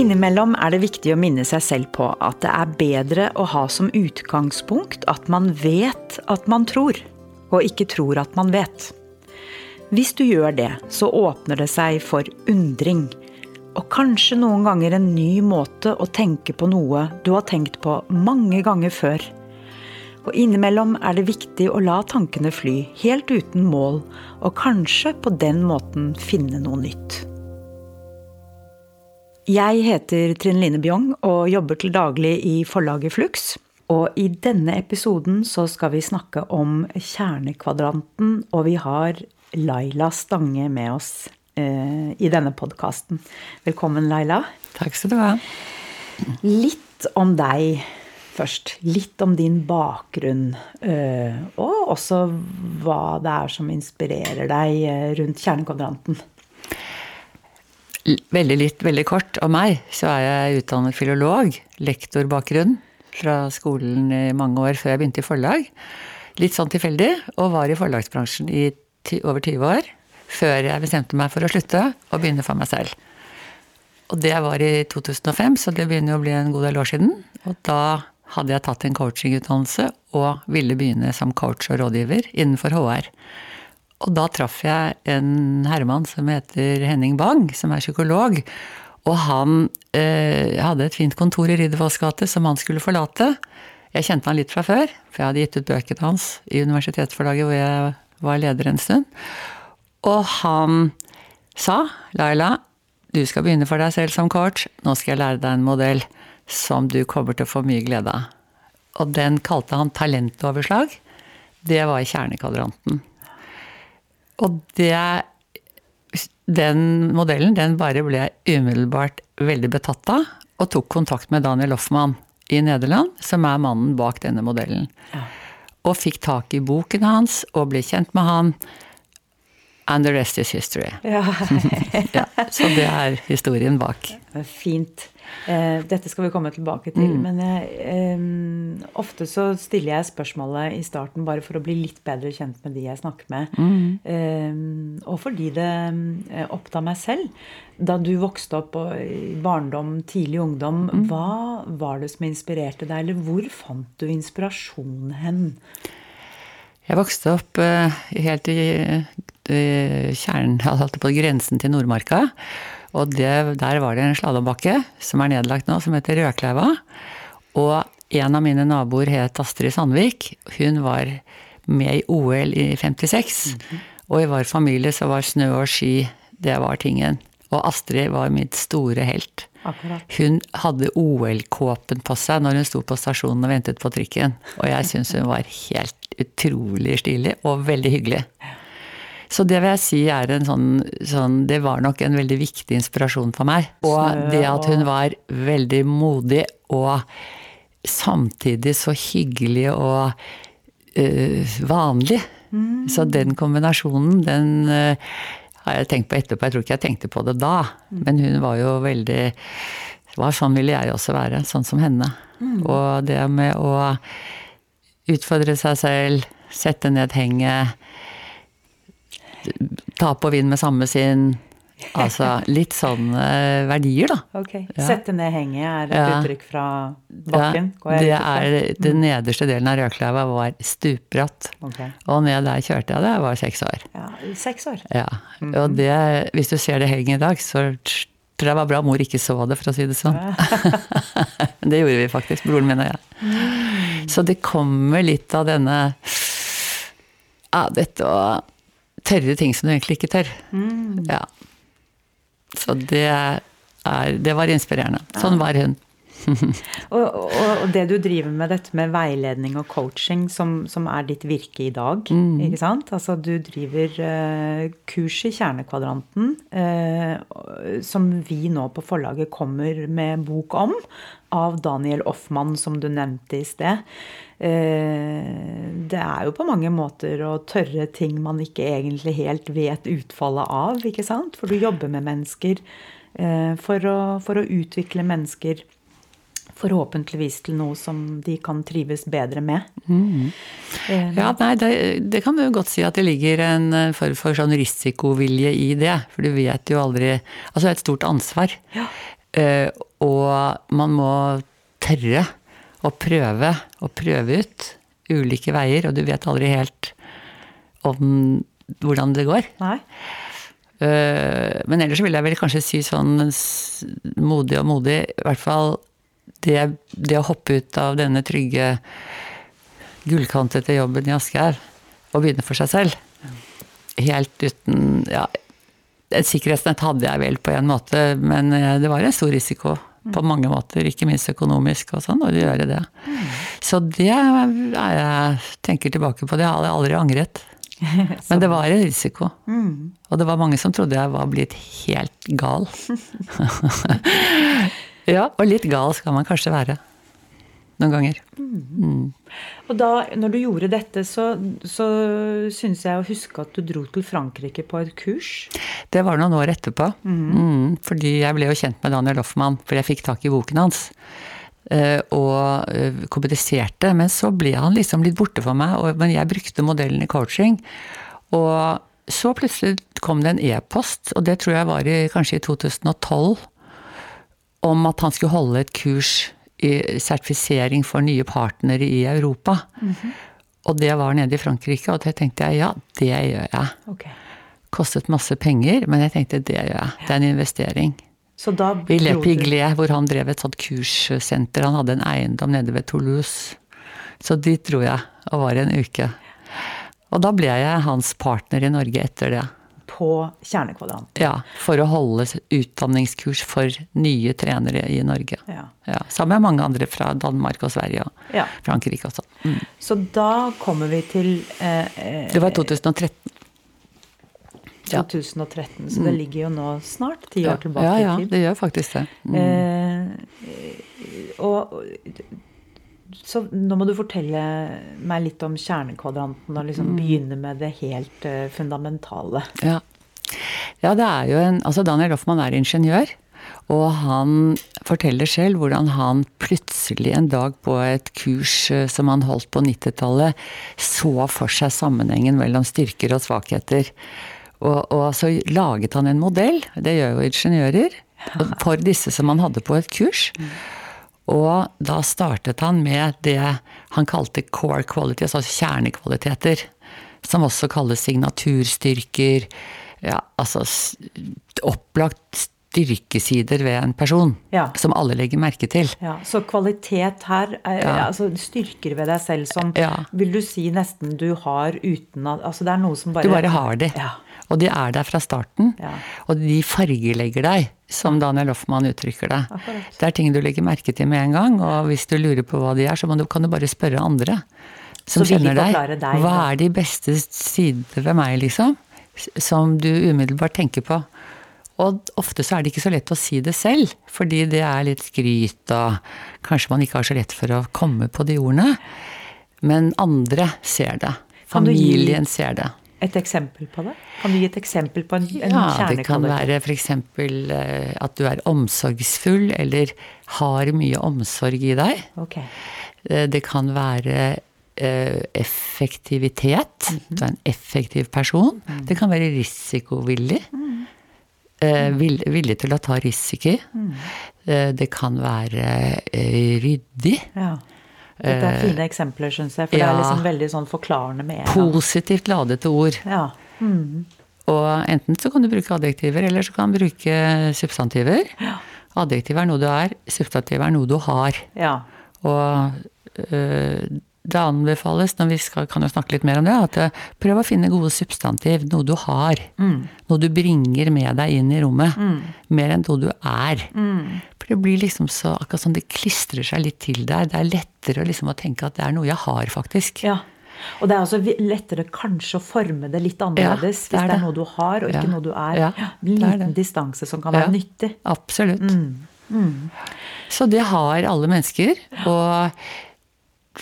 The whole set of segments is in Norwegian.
Innimellom er det viktig å minne seg selv på at det er bedre å ha som utgangspunkt at man vet at man tror, og ikke tror at man vet. Hvis du gjør det, så åpner det seg for undring. Og kanskje noen ganger en ny måte å tenke på noe du har tenkt på mange ganger før. Og innimellom er det viktig å la tankene fly, helt uten mål, og kanskje på den måten finne noe nytt. Jeg heter Trine Line Bjong og jobber til daglig i forlaget Flux. Og i denne episoden så skal vi snakke om kjernekvadranten, og vi har Laila Stange med oss eh, i denne podkasten. Velkommen, Laila. Takk skal du ha. Litt om deg først. Litt om din bakgrunn. Eh, og også hva det er som inspirerer deg eh, rundt kjernekvadranten. Veldig litt, veldig kort om meg. Så er jeg utdannet filolog. Lektorbakgrunn fra skolen i mange år før jeg begynte i forlag. Litt sånn tilfeldig, og var i forlagsbransjen i over 20 år. Før jeg bestemte meg for å slutte og begynne for meg selv. Og det var i 2005, så det begynner å bli en god del år siden. Og da hadde jeg tatt en coachingutdannelse og ville begynne som coach og rådgiver innenfor HR. Og da traff jeg en herremann som heter Henning Bang, som er psykolog. Og han eh, hadde et fint kontor i Riddervolls gate som han skulle forlate. Jeg kjente han litt fra før, for jeg hadde gitt ut bøkene hans i universitetsforlaget hvor jeg var leder en stund. Og han sa, Laila, du skal begynne for deg selv som coach. Nå skal jeg lære deg en modell som du kommer til å få mye glede av. Og den kalte han talentoverslag. Det var i kjernekvadranten. Og det Den modellen, den bare ble jeg umiddelbart veldig betatt av, og tok kontakt med Daniel Hoffmann i Nederland, som er mannen bak denne modellen. Ja. Og fikk tak i boken hans, og ble kjent med han. And the rest is history. Ja. ja, så det er historien bak. Fint. Eh, dette skal vi komme tilbake til. Mm. Men jeg, ofte så stiller jeg spørsmålet i starten bare for å bli litt bedre kjent med de jeg snakker med. Mm. Eh, og fordi det eh, opptar meg selv. Da du vokste opp i barndom, tidlig ungdom, mm. hva var det som inspirerte deg? Eller hvor fant du inspirasjon hen? Jeg vokste opp uh, helt i Eh, kjernen, altså på grensen til Nordmarka. Og det, der var det en slalåmbakke som er nedlagt nå, som heter Rødkleiva. Og en av mine naboer het Astrid Sandvik. Hun var med i OL i 56. Mm -hmm. Og i vår familie så var snø og ski, det var tingen. Og Astrid var mitt store helt. Akkurat. Hun hadde OL-kåpen på seg når hun sto på stasjonen og ventet på trikken. Og jeg syns hun var helt utrolig stilig og veldig hyggelig. Så det vil jeg si er en sånn, sånn Det var nok en veldig viktig inspirasjon for meg. Og det at hun var veldig modig og samtidig så hyggelig og uh, vanlig. Mm. Så den kombinasjonen, den uh, har jeg tenkt på etterpå. Jeg tror ikke jeg tenkte på det da, mm. men hun var jo veldig var Sånn ville jeg også være. Sånn som henne. Mm. Og det med å utfordre seg selv, sette ned henget Tap og vinn med samme sin. Altså litt sånne verdier, da. Ok. Ja. Sette ned henget er et ja. uttrykk fra bakken? Ja, det er Den nederste delen av Rødkløva var stupbratt. Okay. Og ned der kjørte jeg da jeg var seks år. Ja, seks år. Ja. Mm -hmm. Og det, hvis du ser det henget i dag, så tror jeg det var bra mor ikke så det, for å si det sånn. det gjorde vi faktisk, broren min og jeg. Mm. Så det kommer litt av denne Ja, dette å tørre ting som du egentlig ikke tør. Mm. Ja. Så det, er, det var inspirerende. Sånn var hun. og, og, og, det du driver med, dette med veiledning og coaching, som, som er ditt virke i dag, mm. ikke sant? Altså du driver uh, kurs i Kjernekvadranten, uh, som vi nå på forlaget kommer med bok om, av Daniel Offmann, som du nevnte i sted. Eh, det er jo på mange måter å tørre ting man ikke egentlig helt vet utfallet av, ikke sant? For du jobber med mennesker eh, for å, for å utvikle mennesker forhåpentligvis til noe som de kan trives bedre med. Mm. Eh, ja, nei, det, det, kan du godt si at det ligger en form for sånn risikovilje i det. For du vet jo aldri Altså det er et stort ansvar. Ja. og man må tørre å prøve og prøve ut ulike veier, og du vet aldri helt om hvordan det går. Nei. Eh, men ellers vil jeg vel kanskje si sånn modig og modig, i hvert fall det, det å hoppe ut av denne trygge, gullkantete jobben i Asker og begynne for seg selv. Helt uten Ja, et sikkerhetsnett hadde jeg vel på en måte, men eh, det var en stor risiko på mange måter, ikke minst økonomisk og sånn, å gjøre det. Så det er jeg tenker tilbake på, det har jeg aldri angret. Men det var en risiko. Og det var mange som trodde jeg var blitt helt gal. ja, og litt gal skal man kanskje være. Noen ganger. Og da når du gjorde dette, så, så syns jeg å huske at du dro til Frankrike på et kurs. Det var noen år etterpå. Mm, fordi jeg ble jo kjent med Daniel Hoffmann, for jeg fikk tak i boken hans. eh, Og kompetiserte, kommuniserte. Men så ble han liksom litt borte for meg. Men jeg brukte modellen i coaching. Og så plutselig kom det en e-post, og det tror jeg var i, kanskje i 2012, om at han skulle holde et kurs i sertifisering for nye partnere i Europa. Og det var nede i Frankrike, og det tenkte jeg ja, det gjør jeg. Okay. Kostet masse penger, men jeg tenkte det gjør jeg. Det er en investering. Så da I Le Piglet, hvor han drev et sånt kurssenter. Han hadde en eiendom nede ved Toulouse. Så dit dro jeg, og var en uke. Og da ble jeg hans partner i Norge etter det. På Kjernekvadrant. Ja, For å holde utdanningskurs for nye trenere i Norge. Ja. Ja, Sammen med mange andre fra Danmark og Sverige og Ja. Frankrike også. Mm. Så da kommer vi til eh, eh, Det var 2013. ja. 2013, så det ligger jo nå snart ti år tilbake ja, ja, i tid. det gjør faktisk det. Mm. Eh, og så nå må du fortelle meg litt om kjernekvadranten, og Mm. liksom begynne med det helt eh, fundamentale. Ja. Ja, det er jo en Altså, Daniel Hoffmann er ingeniør. Og han forteller selv hvordan han plutselig en dag på et kurs eh, som han holdt på 90-tallet, så for seg sammenhengen mellom styrker og svakheter. Og, og så laget han en modell, det gjør jo ingeniører, for disse som han hadde på et kurs. Og da startet han med det han kalte core qualities, altså kjernekvaliteter. Som også kalles signaturstyrker. Ja, altså opplagt styrkesider ved en person. Ja. Som alle legger merke til. Ja, så kvalitet her, er, Ja. altså styrker ved deg selv som vil du si nesten du har uten at Altså det er noe som bare Du bare har de. Ja. Og de er der fra starten. Ja. Og de fargelegger deg, som Daniel Hoffmann uttrykker det. Akkurat. Det er ting du legger merke til med en gang, og hvis du lurer på hva de er, så må du, kan du bare spørre andre. Som kjenner deg. deg, Hva er de beste sider ved meg, liksom? Som du umiddelbart tenker på. Og ofte så er det ikke så lett å si det selv, fordi det er litt skryt, og kanskje man ikke har så lett for å komme på de ordene. Men andre ser det. Familien ser det. Et eksempel på det? Kan du gi et eksempel på en, en Ja, det kan være f.eks. at du er omsorgsfull, eller har mye omsorg i deg. Ok. Eh, Det kan være eh, effektivitet. -hmm. Du er en effektiv person. Det kan være risikovillig. Mm. Eh, vill- Villig til å ta risiko. Mm. Eh, Det kan være eh, ryddig. Ja. Dette er fine eksempler, syns jeg. For det Eh, er liksom veldig sånn forklarende med en gang. Positivt ladete ord. Ja. Mm. Og enten så kan du bruke adjektiver, eller så kan du bruke substantiver. Adjektiv er noe du er, substantiv er noe du har. ja. Og øh, det anbefales, når vi skal, kan jo snakke litt mer om det, at øh, prøv å finne gode substantiv. Noe du har. Noe du bringer med deg inn i rommet. Mer enn noe du er. For det blir liksom så akkurat sånn det klistrer seg litt til deg. Det er lettere liksom å tenke at det er noe jeg har, faktisk. ja. Og det er også lettere kanskje å forme det litt annerledes hvis det er det er det. noe du har, og ikke Ja. noe du er. Ja, En liten distanse som kan Ja. være nyttig. Absolutt. Mm. Så det har alle mennesker. Og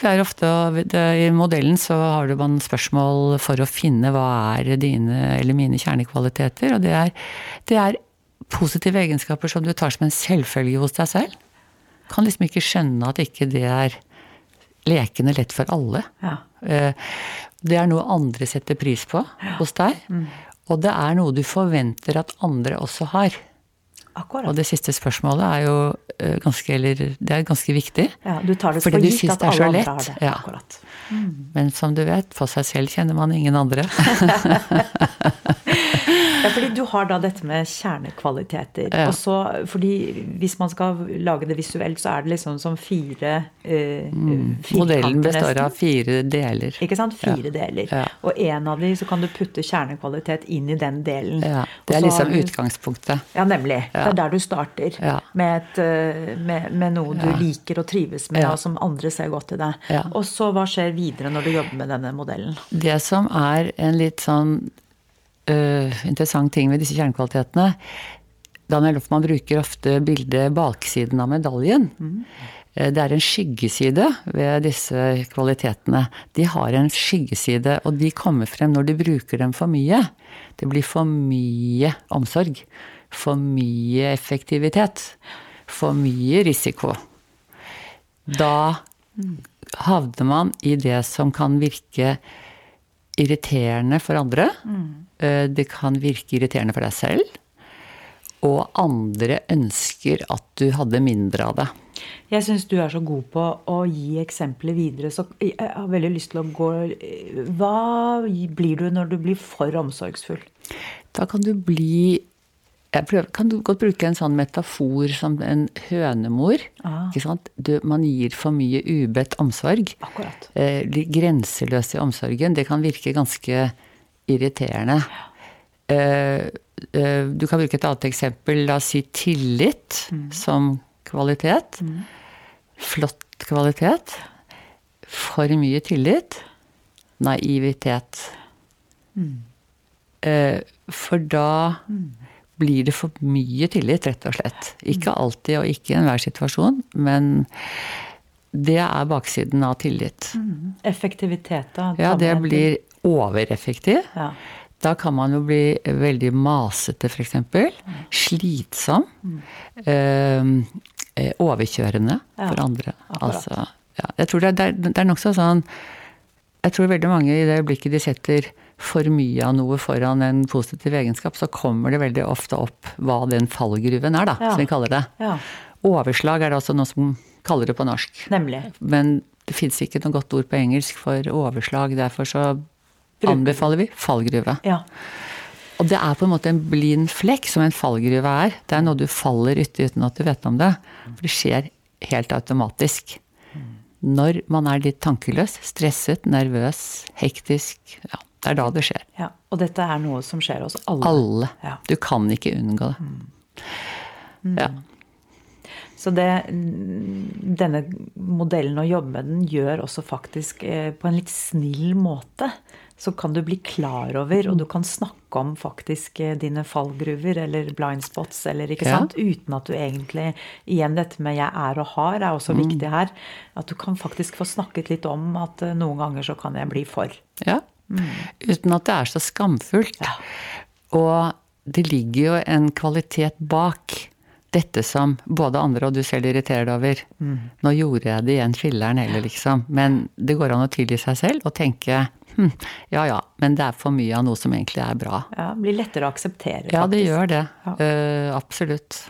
er ofte I modellen så har du man spørsmål for å finne hva er dine eller mine kjernekvaliteter. Og det er, det er positive egenskaper som du tar som en selvfølge hos deg selv. Kan liksom ikke skjønne at ikke det er lekende lett for alle. Ja. Eh, Det er noe andre setter pris på hos deg. Og det er noe du forventer at andre også har. Akkurat. Og det siste spørsmålet er jo eh, ganske, eller, det er ganske viktig. Ja, du tar det for gitt at alle andre har det. Ja. Akkurat. Men som du vet, for seg selv kjenner man ingen andre. Ja, fordi du har da dette med kjernekvaliteter. Ja. Og så, fordi hvis man skal lage det visuelt, så er det liksom som fire uh, Modellen består av fire deler. Ikke sant? Fire deler. Ja. Og en av de så kan du putte kjernekvalitet inn i den delen. Ja, det er liksom du- utgangspunktet. Ja, nemlig. Det er der du starter. Ja. Med, et, eh, med, med noe du liker og trives med, Ja. og som andre ser godt i deg. Ja. Og så hva skjer videre når du jobber med denne modellen? Det som er en litt sånn øh, interessant ting ved disse kjernekvalitetene Daniel Loffmann bruker ofte bildet baksiden av medaljen. Mm. Det er en skyggeside ved disse kvalitetene. De har en skyggeside, og de kommer frem når du bruker dem for mye. Det blir for mye omsorg. For mye effektivitet. For mye risiko. Da havner man i det som kan virke irriterende for andre. Mm. Det kan virke irriterende for deg selv. Og andre ønsker at du hadde mindre av det. Jeg syns du er så god på å gi eksempler videre, så jeg har veldig lyst til å gå Hva blir du når du blir for omsorgsfull? Da kan du bli prøver, Kan du godt bruke en sånn metafor som en hønemor? Ah. Du, man gir for mye ubedt omsorg. Akkurat. Eh, grenseløs i omsorgen. Det kan virke ganske irriterende. Eh, eh, du kan bruke et annet eksempel. La oss si tillit som kvalitet. Flott kvalitet. For mye tillit. Naivitet. Eh, for da blir det for mye tillit, rett og slett. Ikke alltid og ikke i enhver situasjon, men det er baksiden av tillit. Effektivitet, da? Ja, det blir overeffektiv. Ja. Da kan man jo bli veldig masete, f.eks. Slitsom. Mm. eh, overkjørende Ja, for andre. Altså, ja, jeg tror det er, det er nokså sånn Jeg tror veldig mange i det øyeblikket de setter for mye av noe foran en positiv egenskap, så kommer det veldig ofte opp hva den fallgruven er, da, Ja. som vi kaller det. ja. Overslag er det også noe som kaller det på norsk. Nemlig. Men det fins ikke noe godt ord på engelsk for overslag. Derfor så anbefaler vi fallgruve. Ja. Og det er på en måte en blind flekk, som en fallgruve er. Det er noe du faller uti uten at du vet om det. For det skjer helt automatisk. Når man er litt tankeløs, stresset, nervøs, hektisk. Ja, det er da det skjer. ja. Og dette er noe som skjer hos alle. Alle. Ja. Du kan ikke unngå det. Ja. Så det, denne modellen å jobbe med den gjør også faktisk eh, på en litt snill måte. Så kan du bli klar over, og du kan snakke om faktisk eh, dine fallgruver eller blind spots, eller ikke Ja. sant? Uten at du egentlig Igjen dette med 'jeg er og har' er også viktig her. At du kan faktisk få snakket litt om at eh, noen ganger så kan jeg bli for. Ja. Uten at det er så skamfullt. Og det ligger jo en kvalitet bak dette som både andre og du selv irriterer deg over. Nå gjorde jeg det igjen, filleren heller, liksom. Men det går an å tilgi seg selv og tenke hm, ja ja, men det er for mye av noe som egentlig er bra. Ja, blir lettere å akseptere. Ja, det gjør det. Ja. Uh, absolutt.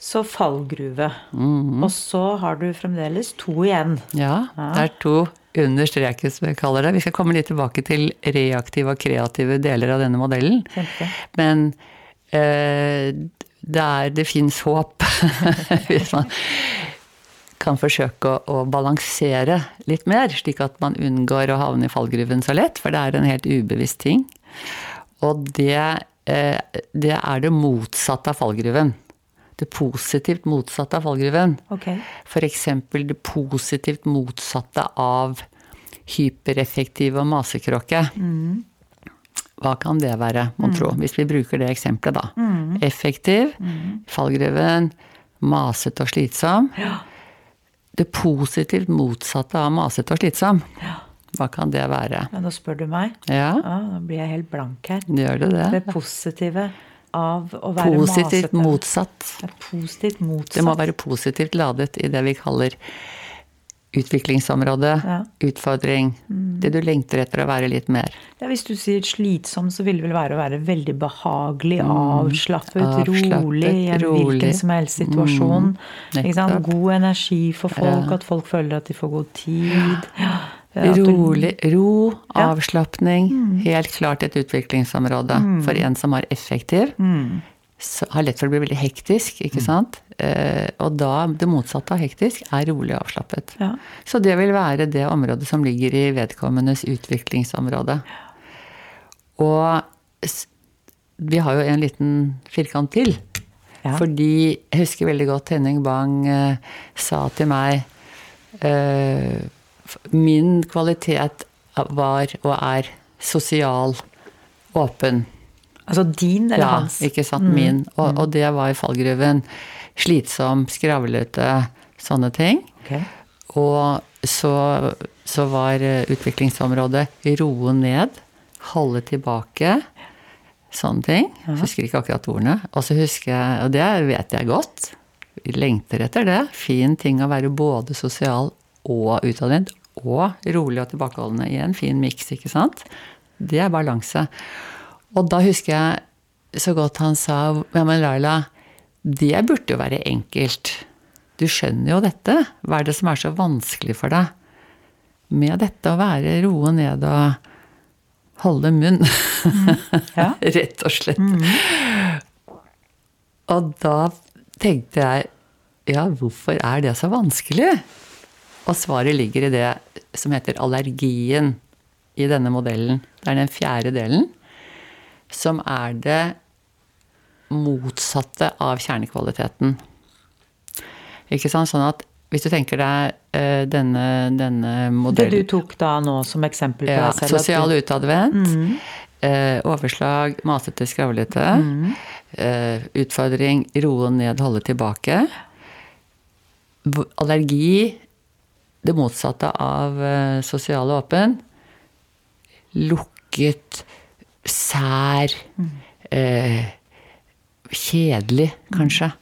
Så fallgruve. Mhm. Og så har du fremdeles to igjen. Ja, det er to under streken, som jeg kaller det. Vi skal komme litt tilbake til reaktive og kreative deler av denne modellen. Kjempe. Men eh, det, er, det fins håp hvis man kan forsøke å, å balansere litt mer, slik at man unngår å havne i fallgruven så lett, for det er en helt ubevisst ting. Og det, eh, det er det motsatte av fallgruven. Det positivt motsatte av fallgruven. Okay. F.eks. det positivt motsatte av hypereffektiv og masekråke. Hva kan det være, mon tro, hvis vi bruker det eksempelet, da. Effektiv, fallgruven, masete og slitsom. Det positivt motsatte av masete og slitsom. Hva kan det være? Ja, nå spør du meg. Ja, Ja, nå blir jeg helt blank her. gjør du Det det? positive av å være Positivt masete. motsatt. Det positivt motsatt. Det må være positivt ladet i det vi kaller utviklingsområde, Ja. utfordring. Det du lengter etter å være litt mer. Ja, hvis du sier slitsom, så vil det vel være å være veldig behagelig, avslappet, Mm. Avslappet, rolig i en hvilken som helst situasjon. Mm? God energi for folk, Ja. at folk føler at de får god tid. Ja, Rolig, ro, Ja. Mm. Helt klart et utviklingsområde for en som er effektiv. Mm. Så har lett for å bli veldig hektisk, ikke sant. Eh, og da, det motsatte av hektisk, er rolig og avslappet. Ja. Så det vil være det området som ligger i vedkommendes utviklingsområde. Og vi har jo en liten firkant til. Ja. Fordi jeg husker veldig godt Henning Bang eh, sa til meg eh, Min kvalitet var og er sosial, åpen. Altså din eller Ja, hans? ikke sant. Min. Og, og det var i fallgruven. Slitsom, skravlete, sånne ting. Okay. Og så, så var eh, utviklingsområdet roe ned, holde tilbake, sånne ting. Jeg husker ikke akkurat ordene. Og så husker jeg, og det vet jeg godt, lengter etter det. Fin ting å være både sosial og utadvendt, og rolig og tilbakeholdende i en fin miks, ikke sant. Det er balanse. Og da husker jeg så godt han sa Ja, men Laila, det burde jo være enkelt. Du skjønner jo dette. Hva er det som er så vanskelig for deg med dette å være roe ned og holde munn? Ja. Rett og slett. Og da tenkte jeg ja, hvorfor er det så vanskelig? Og svaret ligger i det som heter allergien i denne modellen. Det er den fjerde delen, som er det motsatte av kjernekvaliteten. Ikke sant? Sånn at hvis du tenker deg denne, denne, modellen Det du tok da nå som eksempel på ja, deg selv? Ja, Sosial utadvendt. Eh, overslag, masete, skravlete. Eh, utfordring, roe ned, holde tilbake. Allergi, det motsatte av sosiale sosial og åpen. Lukket, sær, eh, kjedelig, kanskje.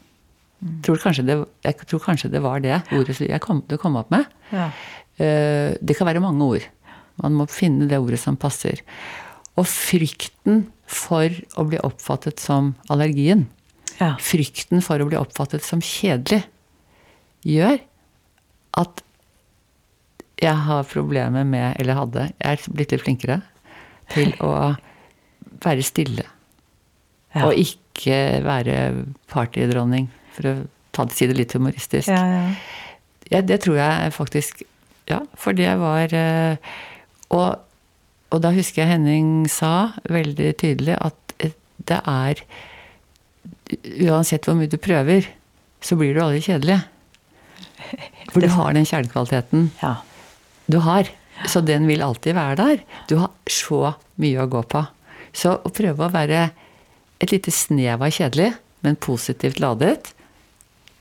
Tror kanskje det, jeg tror kanskje det var det ordet jeg kom, det kom opp med. Ja. Eh, Det kan være mange ord. Man må finne det ordet som passer. Og frykten for å bli oppfattet som allergien, Ja. frykten for å bli oppfattet som kjedelig, gjør at jeg har problemer med, eller hadde, jeg er blitt litt flinkere til å være stille. Ja. Og ikke være partydronning, for å ta det, si det litt humoristisk. Ja, ja. Ja, det tror jeg faktisk Ja, for det var eh, og, og da husker jeg Henning sa veldig tydelig at eh, det er Uansett hvor mye du prøver, så blir du aldri kjedelig. For du har den kjernekvaliteten ja. Du har. Så den vil alltid være der. Du har så mye å gå på. Så å prøve å være et lite snev av kjedelig, men positivt ladet,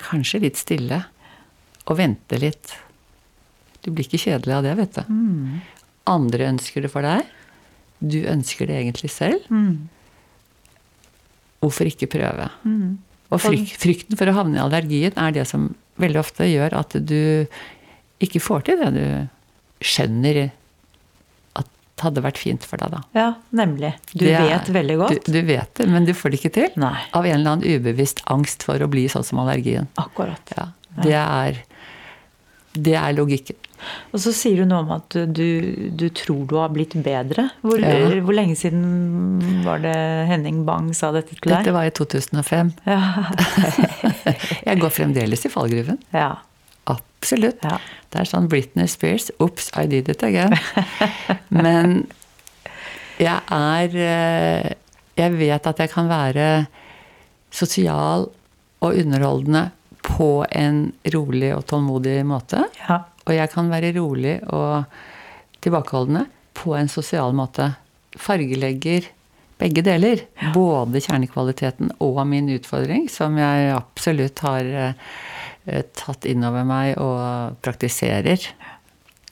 kanskje litt stille, og vente litt. Du blir ikke kjedelig av det, vet du. Andre ønsker det for deg. Du ønsker det egentlig selv. Hvorfor ikke prøve? Og fryk, frykten for å havne i allergien er det som veldig ofte gjør at du ikke får til det du skjønner at det hadde vært fint for deg, da. ja, nemlig. Du Det vet veldig godt. Du, du vet det, men du får det ikke til. Nei. Av en eller annen ubevisst angst for å bli sånn som allergien. Akkurat. Ja, det er, det er logikken. Og så sier du noe om at du, du tror du har blitt bedre. Hvor, Ja. hvor lenge siden var det Henning Bang sa dette til Dette var i 2005. Ja. Jeg går fremdeles i fallgruven. ja. Absolutt. Ja. Det er sånn Britney Spears Ops, I did it again. Men jeg er eh, Jeg vet at jeg kan være sosial og underholdende på en rolig og tålmodig måte. ja. Og jeg kan være rolig og tilbakeholdende på en sosial måte. Fargelegger begge deler. Både kjernekvaliteten og min utfordring, som jeg absolutt har eh, tatt inn over meg og praktiserer.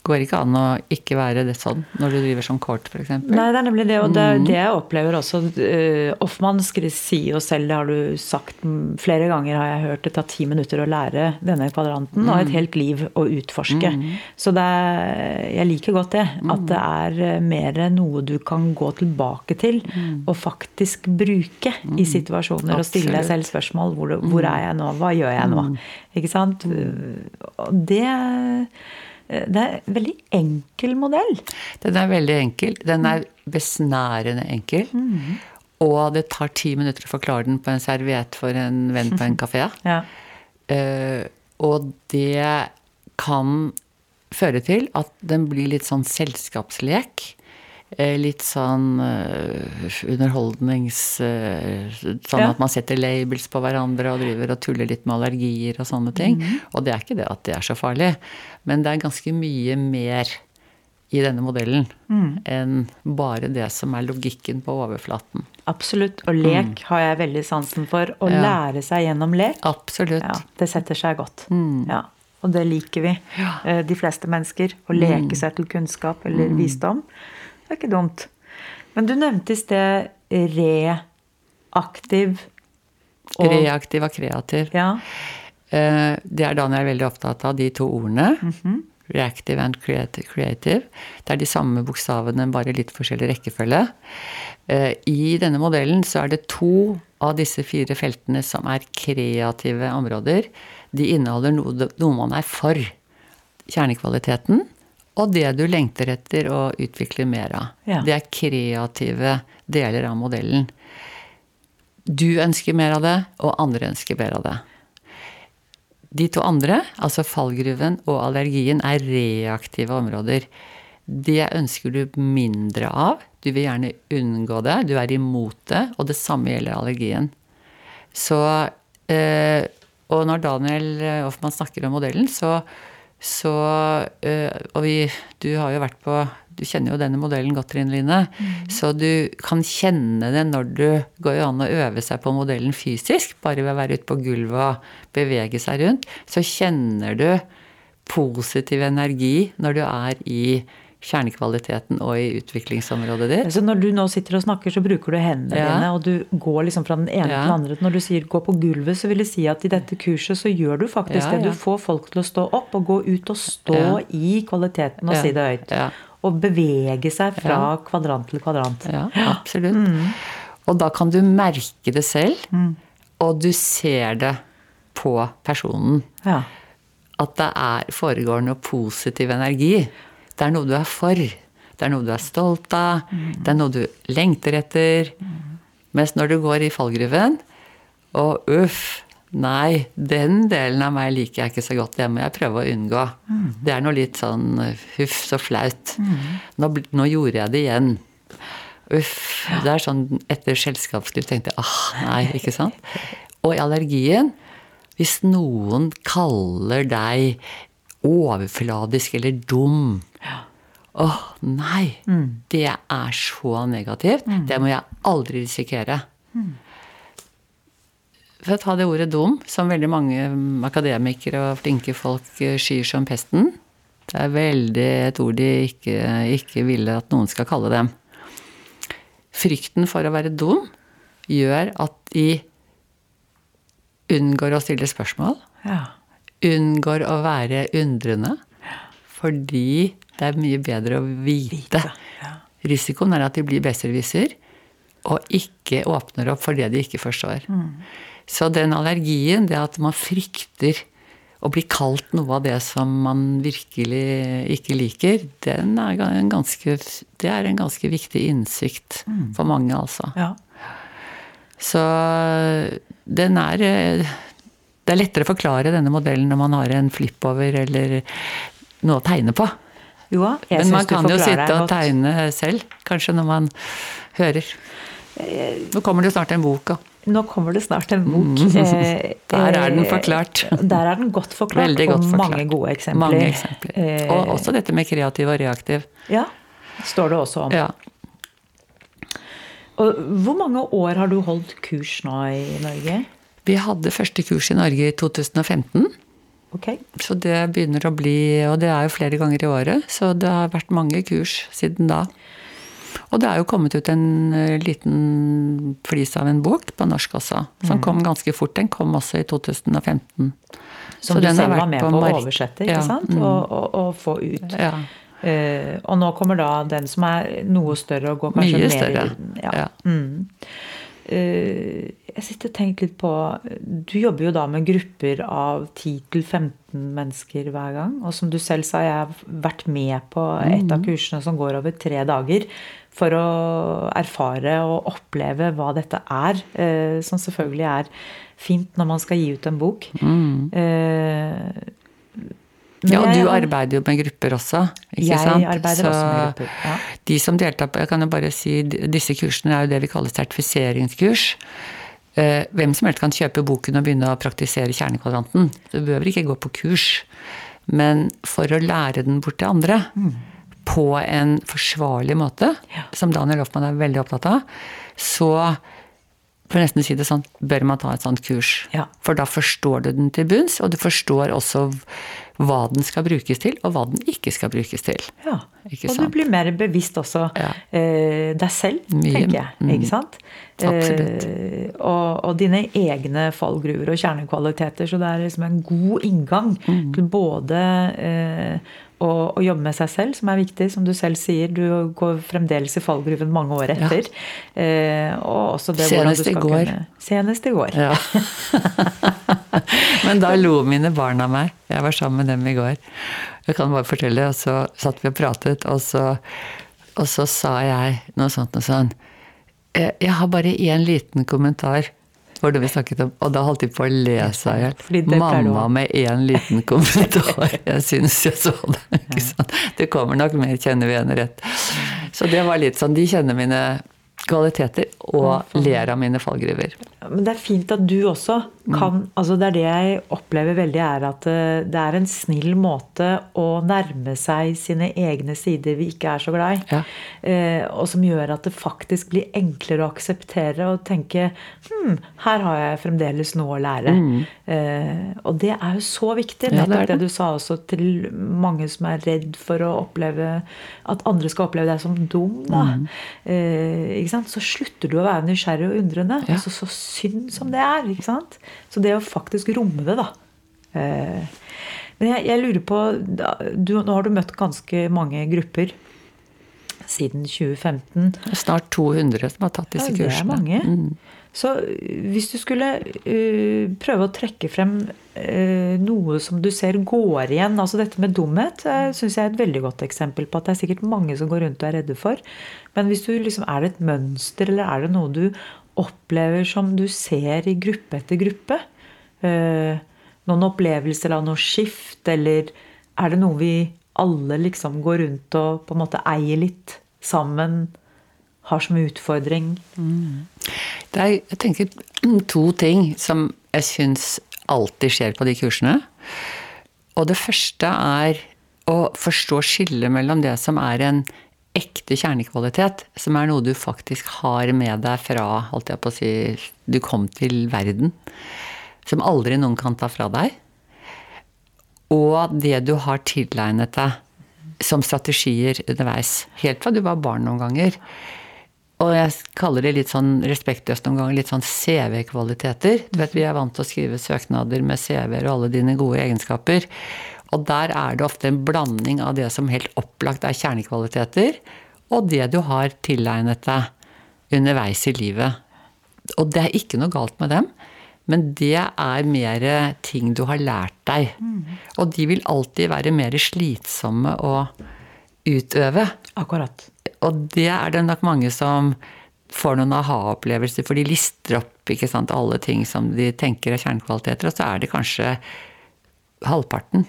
Går ikke an å ikke være det sånn når du driver som court, f.eks. Nei, det er nemlig det. Og det er det jeg opplever også. Uh, Offman sier jo selv, det har du sagt flere ganger, har jeg hørt, det tar ti minutter å lære denne kvadranten, mm. og et helt liv å utforske. Mm. Så er, jeg liker godt det. At det er mer noe du kan gå tilbake til og faktisk bruke i situasjoner. Og stille deg selv spørsmål. Hvor, hvor er jeg nå? Hva gjør jeg nå? Ikke sant? Det Eh, det er en veldig enkel modell. Den er veldig enkel. Den er besnærende enkel. Mm. Og det tar ti minutter å forklare den på en serviett for en venn på en kafé. ja. uh, og det kan føre til at den blir litt sånn selskapslek. Eh, litt sånn uh, underholdnings uh, Sånn ja. at man setter labels på hverandre og driver og tuller litt med allergier og sånne ting. Mm. Og det er ikke det at det er så farlig, men det er ganske mye mer i denne modellen mm. enn bare det som er logikken på overflaten. Absolutt. Og lek mm. har jeg veldig sansen for. Å ja. lære seg gjennom lek. Absolutt. Ja, det setter seg godt. Mm. Ja. Og det liker vi, de fleste mennesker. Å leke mm. seg til kunnskap eller mm. visdom. Det er ikke dumt. Men du nevnte i sted reaktiv og Reaktiv og kreativ. Ja. Eh, det er Daniel veldig opptatt av, de to ordene. Mm -hmm. Reactive and creative. Det er de samme bokstavene, bare litt forskjellig rekkefølge. Eh, I denne modellen så er det to av disse fire feltene som er kreative områder. De inneholder noe, noe man er for. Kjernekvaliteten og det du lengter etter å utvikle mer av. Ja. Det er kreative deler av modellen. Du ønsker mer av det, og andre ønsker mer av det. De to andre, altså fallgruven og allergien, er reaktive områder. Det ønsker du mindre av. Du vil gjerne unngå det. Du er imot det. Og det samme gjelder allergien. Så øh, Og når Daniel Hoffmann snakker om modellen, så så øh, Og vi Du har jo vært på Du kjenner jo denne modellen godt, Trine Line. Mm. Så du kan kjenne det når du går jo an å øve seg på modellen fysisk. Bare ved å være ute på gulvet og bevege seg rundt. Så kjenner du positiv energi når du er i kjernekvaliteten og i utviklingsområdet ditt. Så når du nå sitter og snakker, så bruker du hendene ja. dine, og du går liksom fra den ene ja. til den andre. Når du sier 'gå på gulvet', så vil det si at i dette kurset så gjør du faktisk ja, det. Du får folk til å stå opp og gå ut og stå i kvaliteten og si det høyt. Og bevege seg fra kvadrant til kvadrant. Ja, absolutt. Mm. Og da kan du merke det selv, mm. og du ser det på personen. At det er, foregår noe positiv energi. Det er noe du er for. Det er noe du er stolt av. Mm. Det er noe du lengter etter. Mm. Mens når du går i fallgruven og uff, nei, den delen av meg liker jeg ikke så godt, det må jeg prøve å unngå. Mm. Det er noe litt sånn huff, så flaut. Nå, nå, gjorde jeg det igjen. Uff. Det er sånn etter selskapsliv tenkte jeg ah, nei, ikke sant? Og i allergien, hvis noen kaller deg overfladisk eller dum Åh, oh, nei! Mm. Det er så negativt. Mm. Det må jeg aldri risikere. Mm. For å ta det ordet dum, som veldig mange akademikere og flinke folk eh, skyr som pesten. Det er veldig et ord de ikke, ikke ville at noen skal kalle dem. Frykten for å være dum gjør at de unngår å stille spørsmål. Ja. Unngår å være undrende. Fordi det er mye bedre å vite. Risikoen er at de blir besserwisser og ikke åpner opp for det de ikke forstår. Mm. Så den allergien, det at man frykter å bli kalt noe av det som man virkelig ikke liker, den er en ganske, det er en ganske viktig innsikt mm. for mange, altså. Ja. Så den er Det er lettere å forklare denne modellen når man har en flip-over eller noe å tegne på. Jo, jeg Men man kan jo sitte og tegne selv, kanskje, når man hører. Nå kommer det jo snart en bok. Nå kommer det snart en bok. Mm. Der er den forklart. Der er den godt forklart, Veldig godt og mange gode eksempler. Mange eksempler. Og også dette med kreativ og reaktiv. Ja, står det også om. Ja. Og hvor mange år har du holdt kurs nå i Norge? Vi hadde første kurs i Norge i 2015. ok. Så det begynner å bli Og det er jo flere ganger i året, så det har vært mange kurs siden da. Og det er jo kommet ut en eh, liten flis av en bok på norsk også, som kom ganske fort. Den kom også i 2015. Som Så du den selv var med på å oversette, ikke Ja, sant? mm. Og, og, og få ut. Ja. Uh, og nå kommer da den som er noe større og går kanskje Mye mer større. i den. Ja. Ja. Mm. Eh, jeg sitter og tenker litt på Du jobber jo da med grupper av 10-15 mennesker hver gang. Og som du selv sa, jeg har vært med på et Mm. av kursene som går over tre dager. For å erfare og oppleve hva dette er. eh, som selvfølgelig er fint når man skal gi ut en bok. Eh, men ja, og jeg- du arbeider jo med grupper også, ikke jeg sant? arbeider Så også med grupper. Ja. De som deltar på Jeg kan jo bare si disse kursene er jo det vi kaller sertifiseringskurs. Eh, Hvem som helst kan kjøpe boken og begynne å praktisere kjernekvadranten. Du behøver ikke gå på kurs. Men for å lære den bort til andre på en forsvarlig måte, som Daniel Hoffmann er veldig opptatt av, så for nesten å si det sånn, bør man ta et sånt kurs. Ja. For da forstår du den til bunns, og du forstår også hva den skal brukes til, og hva den ikke skal brukes til. Ja. Ikke og sant? du blir mer bevisst også Ja. eh, deg selv, Mye. tenker jeg. Mm. Ikke sant? Absolutt. Eh, og, og dine egne fallgruver og kjernekvaliteter. Så det er liksom en god inngang Mm. til både eh, å, å jobbe med seg selv, som er viktig, som du selv sier. Du går fremdeles i fallgruven mange år Ja. etter. Eh, og også det hvordan du Senest i skal går. kunne Senest i går. Ja. Men da lo mine barn av meg. Jeg var sammen med dem i går. Jeg kan bare fortelle, og så satt vi og pratet, og så, og så sa jeg noe sånt noe sånn «Eh, Jeg har bare én liten kommentar. Var det vi snakket om? Og da holdt de på å le seg i hjel. Mamma med én liten kommentar. Jeg syns jeg så det. Ikke sant? Det kommer nok mer, kjenner vi henne rett. Så det var litt sånn De kjenner mine kvaliteter og ler av mine fallgruver. Men det er fint at du også kan altså Det er det jeg opplever veldig, er at eh, det er en snill måte å nærme seg sine egne sider vi ikke er så glad i. Ja. Eh, og som gjør at det faktisk blir enklere å akseptere og tenke hm, her har jeg fremdeles noe å lære. Eh, og det er jo så viktig. Ja, det er det, det. du sa også til mange som er redd for å oppleve at andre skal oppleve deg som dum. Da. Eh, ikke sant? Så slutter du å være nysgjerrig og undrende. Ja. Altså, så synd som det er. ikke sant? Så det å faktisk romme det, da. Eh, men jeg, jeg lurer på du, Nå har du møtt ganske mange grupper siden 2015. Er snart 200 som har tatt disse Ja, det er kursene. mange. Mm. Så øh, hvis du skulle uh, prøve å trekke frem uh, noe som du ser går igjen altså Dette med dumhet uh, syns jeg er et veldig godt eksempel på at det er sikkert mange som går rundt og er redde for. Men hvis du liksom, er det et mønster, eller er det noe du opplever som du ser i gruppe etter gruppe? Uh, noen opplevelser av noe skift, eller er det noe vi alle liksom går rundt og på en måte eier litt sammen? Har som utfordring? Det er, jeg tenker to ting som jeg syns alltid skjer på de kursene. Og det første er å forstå skillet mellom det som er en ekte kjernekvalitet, som er noe du faktisk har med deg fra holdt jeg på å si, du kom til verden. Som aldri noen kan ta fra deg. Og det du har tilegnet deg som strategier underveis. Helt fra du var barn noen ganger. Og jeg kaller det litt sånn respektløst noen ganger, litt sånn CV-kvaliteter. Du vet, Vi er vant til å skrive søknader med CV-er og alle dine gode egenskaper. Og der er det ofte en blanding av det som helt opplagt er kjernekvaliteter, og det du har tilegnet deg underveis i livet. Og det er ikke noe galt med dem, men det er mer ting du har lært deg. Og de vil alltid være mer slitsomme å utøve. Akkurat. Og det er det nok mange som får noen aha-opplevelser, for de lister opp ikke sant, alle ting som de tenker er kjernekvaliteter, og så er det kanskje halvparten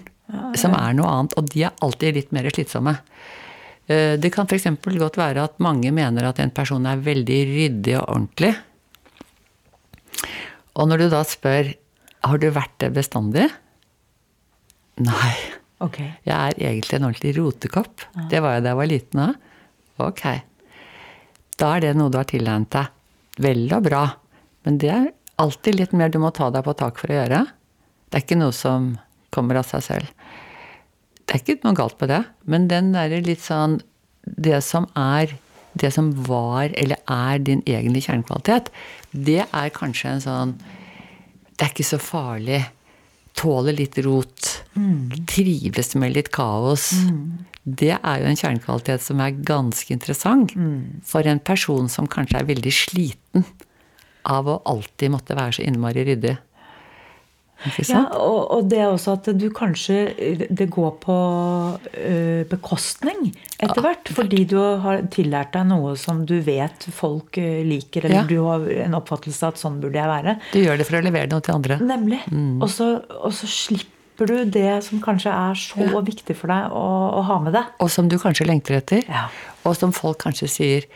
som er noe annet, og de er alltid litt mer slitsomme. Eh, Det kan f.eks. godt være at mange mener at en person er veldig ryddig og ordentlig. Og når du da spør har du vært det bestandig? Nei. Okay. Jeg er egentlig en ordentlig rotekopp. Det var jeg da jeg var liten òg. Ok. Da er det noe du har tilegnet deg. Vel og bra. Men det er alltid litt mer du må ta deg på tak for å gjøre. Det er ikke noe som kommer av seg selv. Det er ikke noe galt med det, men den derre litt sånn Det som er det som var eller er din egentlige kjernekvalitet, det er kanskje en sånn Det er ikke så farlig. Tåler litt rot. Mm. Trives med litt kaos. Mm. Det er jo en kjernekvalitet som er ganske interessant mm. for en person som kanskje er veldig sliten av å alltid måtte være så innmari ryddig. Ja, og, og, det er også at du kanskje Det går på ø, bekostning etter hvert. Fordi du har tillært deg noe som du vet folk liker, eller ja. du har en oppfattelse av at sånn burde jeg være. Du gjør det for å levere noe til andre. Nemlig. Mm. Og, så, og, så, slipper du det som kanskje er så ja. viktig for deg å, å, ha med deg. Og som du kanskje lengter etter. Ja. Og som folk kanskje sier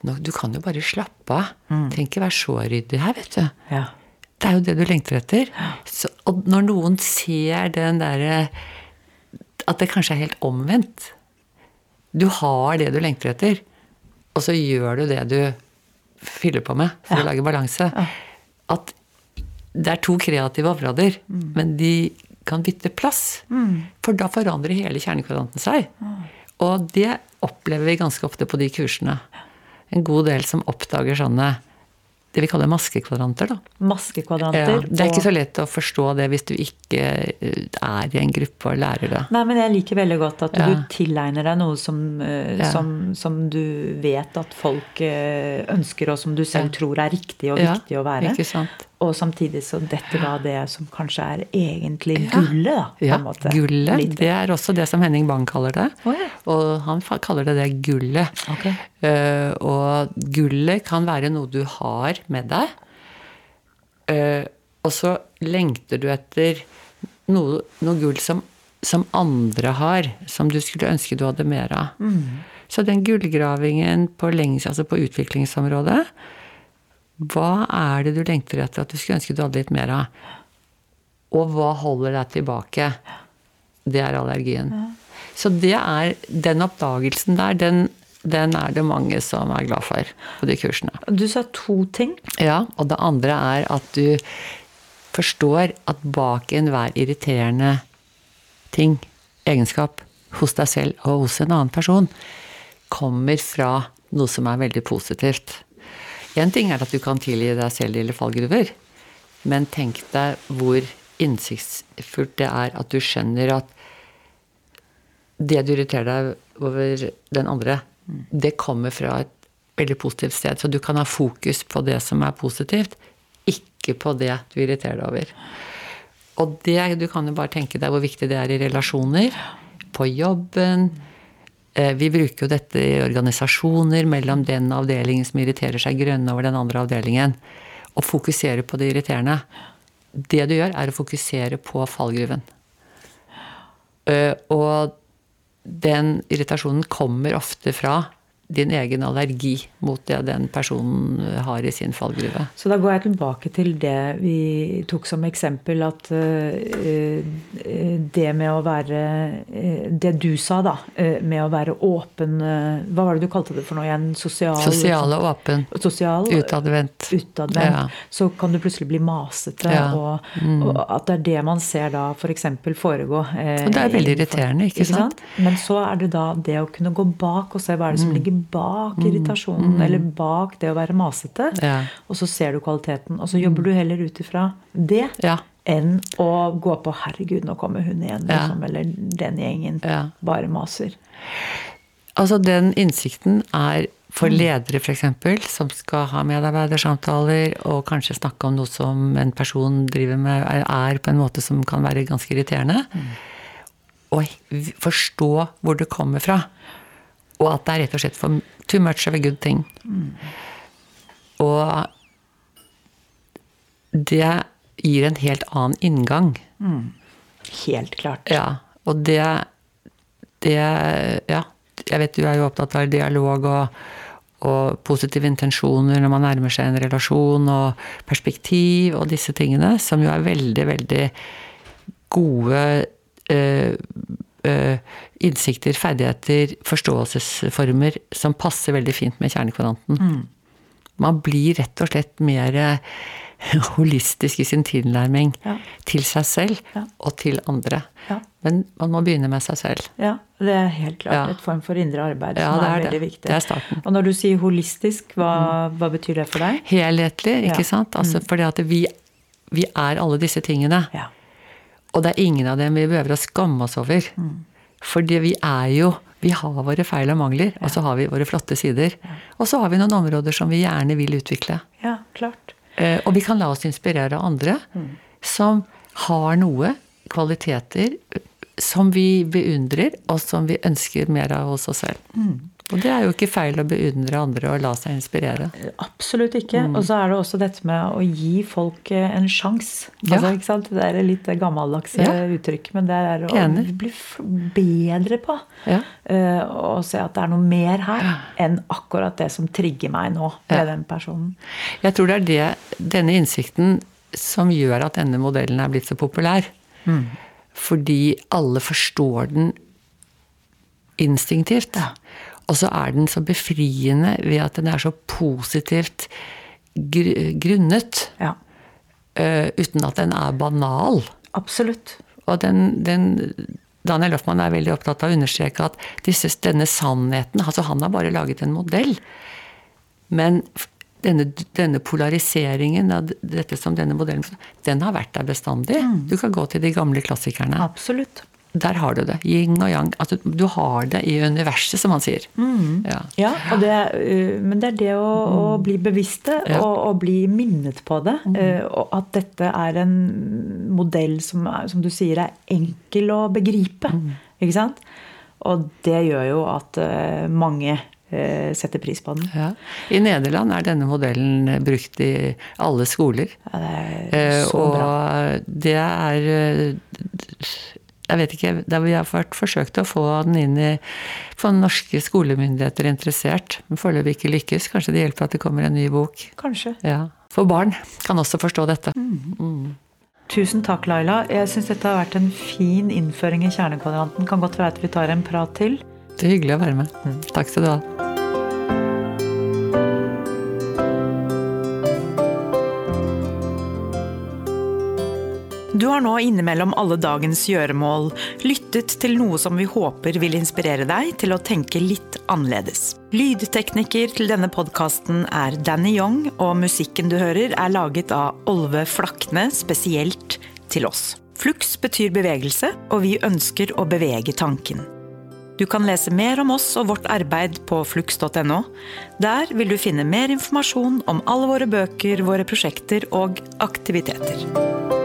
Du kan jo bare slappe av. Mm. Trenger ikke være så ryddig her, vet du. Ja. Det er jo det du lengter etter. Så, og når noen ser den derre At det kanskje er helt omvendt. Du har det du lengter etter, og så gjør du det du fyller på med for å lage balanse. At det er to kreative områder, mm. men de kan bytte plass. Mm. For da forandrer hele kjernekvadranten seg. Mm. Og det opplever vi ganske ofte på de kursene. En god del som oppdager sånne det vi kaller maskekvadranter. da. Maskekvadranter. Ja, det er ikke så lett å forstå det hvis du ikke eh, er i en gruppe og lærer det. Nei, men jeg liker veldig godt at ja. du tilegner deg noe som, eh, ja. som, som, du vet at folk eh, ønsker, og som du selv tror er riktig og viktig å være. Ikke sant? Og samtidig så dette da det som kanskje er egentlig gullet, da. på en måte. Gullet. Det er også det som Henning Bang kaller det. Oh, ja. Og han kaller det det gullet. Okay. Uh, og gullet kan være noe du har med deg. Uh, og så lengter du etter noe, noe gull som, som, andre har, som du skulle ønske du hadde mer av. Mm. Så den gullgravingen på, lengs, altså på utviklingsområdet hva er det du lengter etter at du skulle ønske du hadde litt mer av? Og hva holder deg tilbake? Det er allergien. Ja. Så det er den oppdagelsen der, den, den, er det mange som er glad for på de kursene. Du sa to ting. Ja, og det andre er at du forstår at bak enhver irriterende ting, egenskap, hos deg selv og hos en annen person, kommer fra noe som er veldig positivt. Én ting er at du kan tilgi deg selv lille fallgruver, men tenk deg hvor innsiktsfullt det er at du skjønner at det du irriterer deg over den andre, det kommer fra et veldig positivt sted. Så du kan ha fokus på det som er positivt, ikke på det du irriterer deg over. Og det, du kan jo bare tenke deg hvor viktig det er i relasjoner. På jobben, vi bruker jo dette i organisasjoner mellom den avdelingen som irriterer seg grønne over den andre avdelingen, og fokuserer på det irriterende. Det du gjør, er å fokusere på fallgruven. Eh, og den irritasjonen kommer ofte fra din egen allergi mot det den personen har i sin fallgruve. Så da går jeg tilbake til det vi tok som eksempel, at uh, det med å være Det du sa, da, med å være åpen Hva var det du kalte det for noe igjen? Sosial Sosial og åpen. Sosial, utadvendt. utadvendt. Ja. Så kan du plutselig bli masete, ja. og, mm. og, at det er det man ser da f.eks. For foregå. og det er veldig irriterende, ikke sant? ikke sant? Men så er det da det å kunne gå bak og se hva er det som mm. ligger bak mm. irritasjonen, mm. eller bak det å være masete. Ja. Og så ser du kvaliteten. Og så jobber du heller ut ifra det ja. enn å gå på 'herregud, nå kommer hun igjen', liksom, eller 'den gjengen bare maser'. Altså, den innsikten er for mm. ledere f.eks., som skal ha medarbeidersamtaler og kanskje snakke om noe som en person driver med, er på en måte som kan være ganske irriterende. Mm. Og forstå hvor det kommer fra. Og at det er rett og slett for too much of a good thing. Mm. Og det gir en helt annen inngang. Mm. Helt klart. Ja. Og det, det Ja. Jeg vet du er jo opptatt av dialog og, og positive intensjoner når man nærmer seg en relasjon, og perspektiv og disse tingene, som jo er veldig, veldig gode uh, innsikter, ferdigheter, forståelsesformer som passer veldig fint med kjernekvadranten. Mm. Man blir rett og slett mer holistisk i sin tilnærming Ja. til seg selv Ja. og til andre. Ja. Men man må begynne med seg selv. Ja, det er helt klart et form for indre arbeid som det er, er det. viktig. Det er starten. Og når du sier holistisk, hva, hva betyr det for deg? Helhetlig, ikke sant? Altså, Fordi at vi, vi er alle disse tingene. Ja. Og det er ingen av dem vi behøver å skamme oss over. Fordi vi er jo Vi har våre feil og mangler, og så har vi våre flotte sider. Og så har vi noen områder som vi gjerne vil utvikle. ja, klart. Eh, Og vi kan la oss inspirere av andre som har noe, kvaliteter, som vi beundrer, og som vi ønsker mer av hos oss selv. Og det er jo ikke feil å beundre andre og la seg inspirere. Absolutt ikke. Mm. Og så er det også dette med å gi folk eh, en sjanse. Ja. Altså, ikke sant? Det er litt gammeldagse Ja. uttrykk, men det er å Enig. bli bedre på. Ja. uh, og se at det er noe mer her enn akkurat det som trigger meg nå med Ja. den personen. Jeg tror det er det, denne innsikten som gjør at denne modellen er blitt så populær. Fordi alle forstår den instinktivt. Ja. Og så er den så befriende ved at den er så positivt gr grunnet. Ja, Uh, uten at den er banal. absolutt. Og den, den Daniel Loffmann er veldig opptatt av å understreke at disse, denne sannheten altså Han har bare laget en modell. Men denne, denne polariseringen av dette som denne modellen Den har vært der bestandig. Du kan gå til de gamle klassikerne. Absolutt. Der har du det. Yin og yang. Altså, du har det i universet, som han sier. Ja. Ja, og det, uh, men det er det å, å bli bevisste Ja. og, og bli minnet på det. Mm. Og at dette er en modell som, som du sier er enkel å begripe. Ikke sant? Og det gjør jo at uh, mange setter pris på den. Ja. I Nederland er denne modellen brukt i alle skoler. Ja, det er så så og bra. det er eh, Jeg vet ikke der Vi har vært forsøkt å få den inn i Få norske skolemyndigheter interessert, men foreløpig ikke lykkes. Kanskje det hjelper at det kommer en ny bok. Kanskje. Ja. For barn kan også forstå dette. Tusen takk, Laila. Jeg syns dette har vært en fin innføring i kjernekvadranten. Kan godt være at vi tar en prat til. Det er hyggelig å være med. Takk skal du ha. Du har nå innimellom alle dagens gjøremål lyttet til noe som vi håper vil inspirere deg til å tenke litt annerledes. Lydtekniker til denne podkasten er Danny Young, og musikken du hører er laget av Olve Flakne spesielt til oss. Flux betyr bevegelse, og vi ønsker å bevege tanken. Du kan lese mer om oss og vårt arbeid på flux.no. Der vil du finne mer informasjon om alle våre bøker, våre prosjekter og aktiviteter.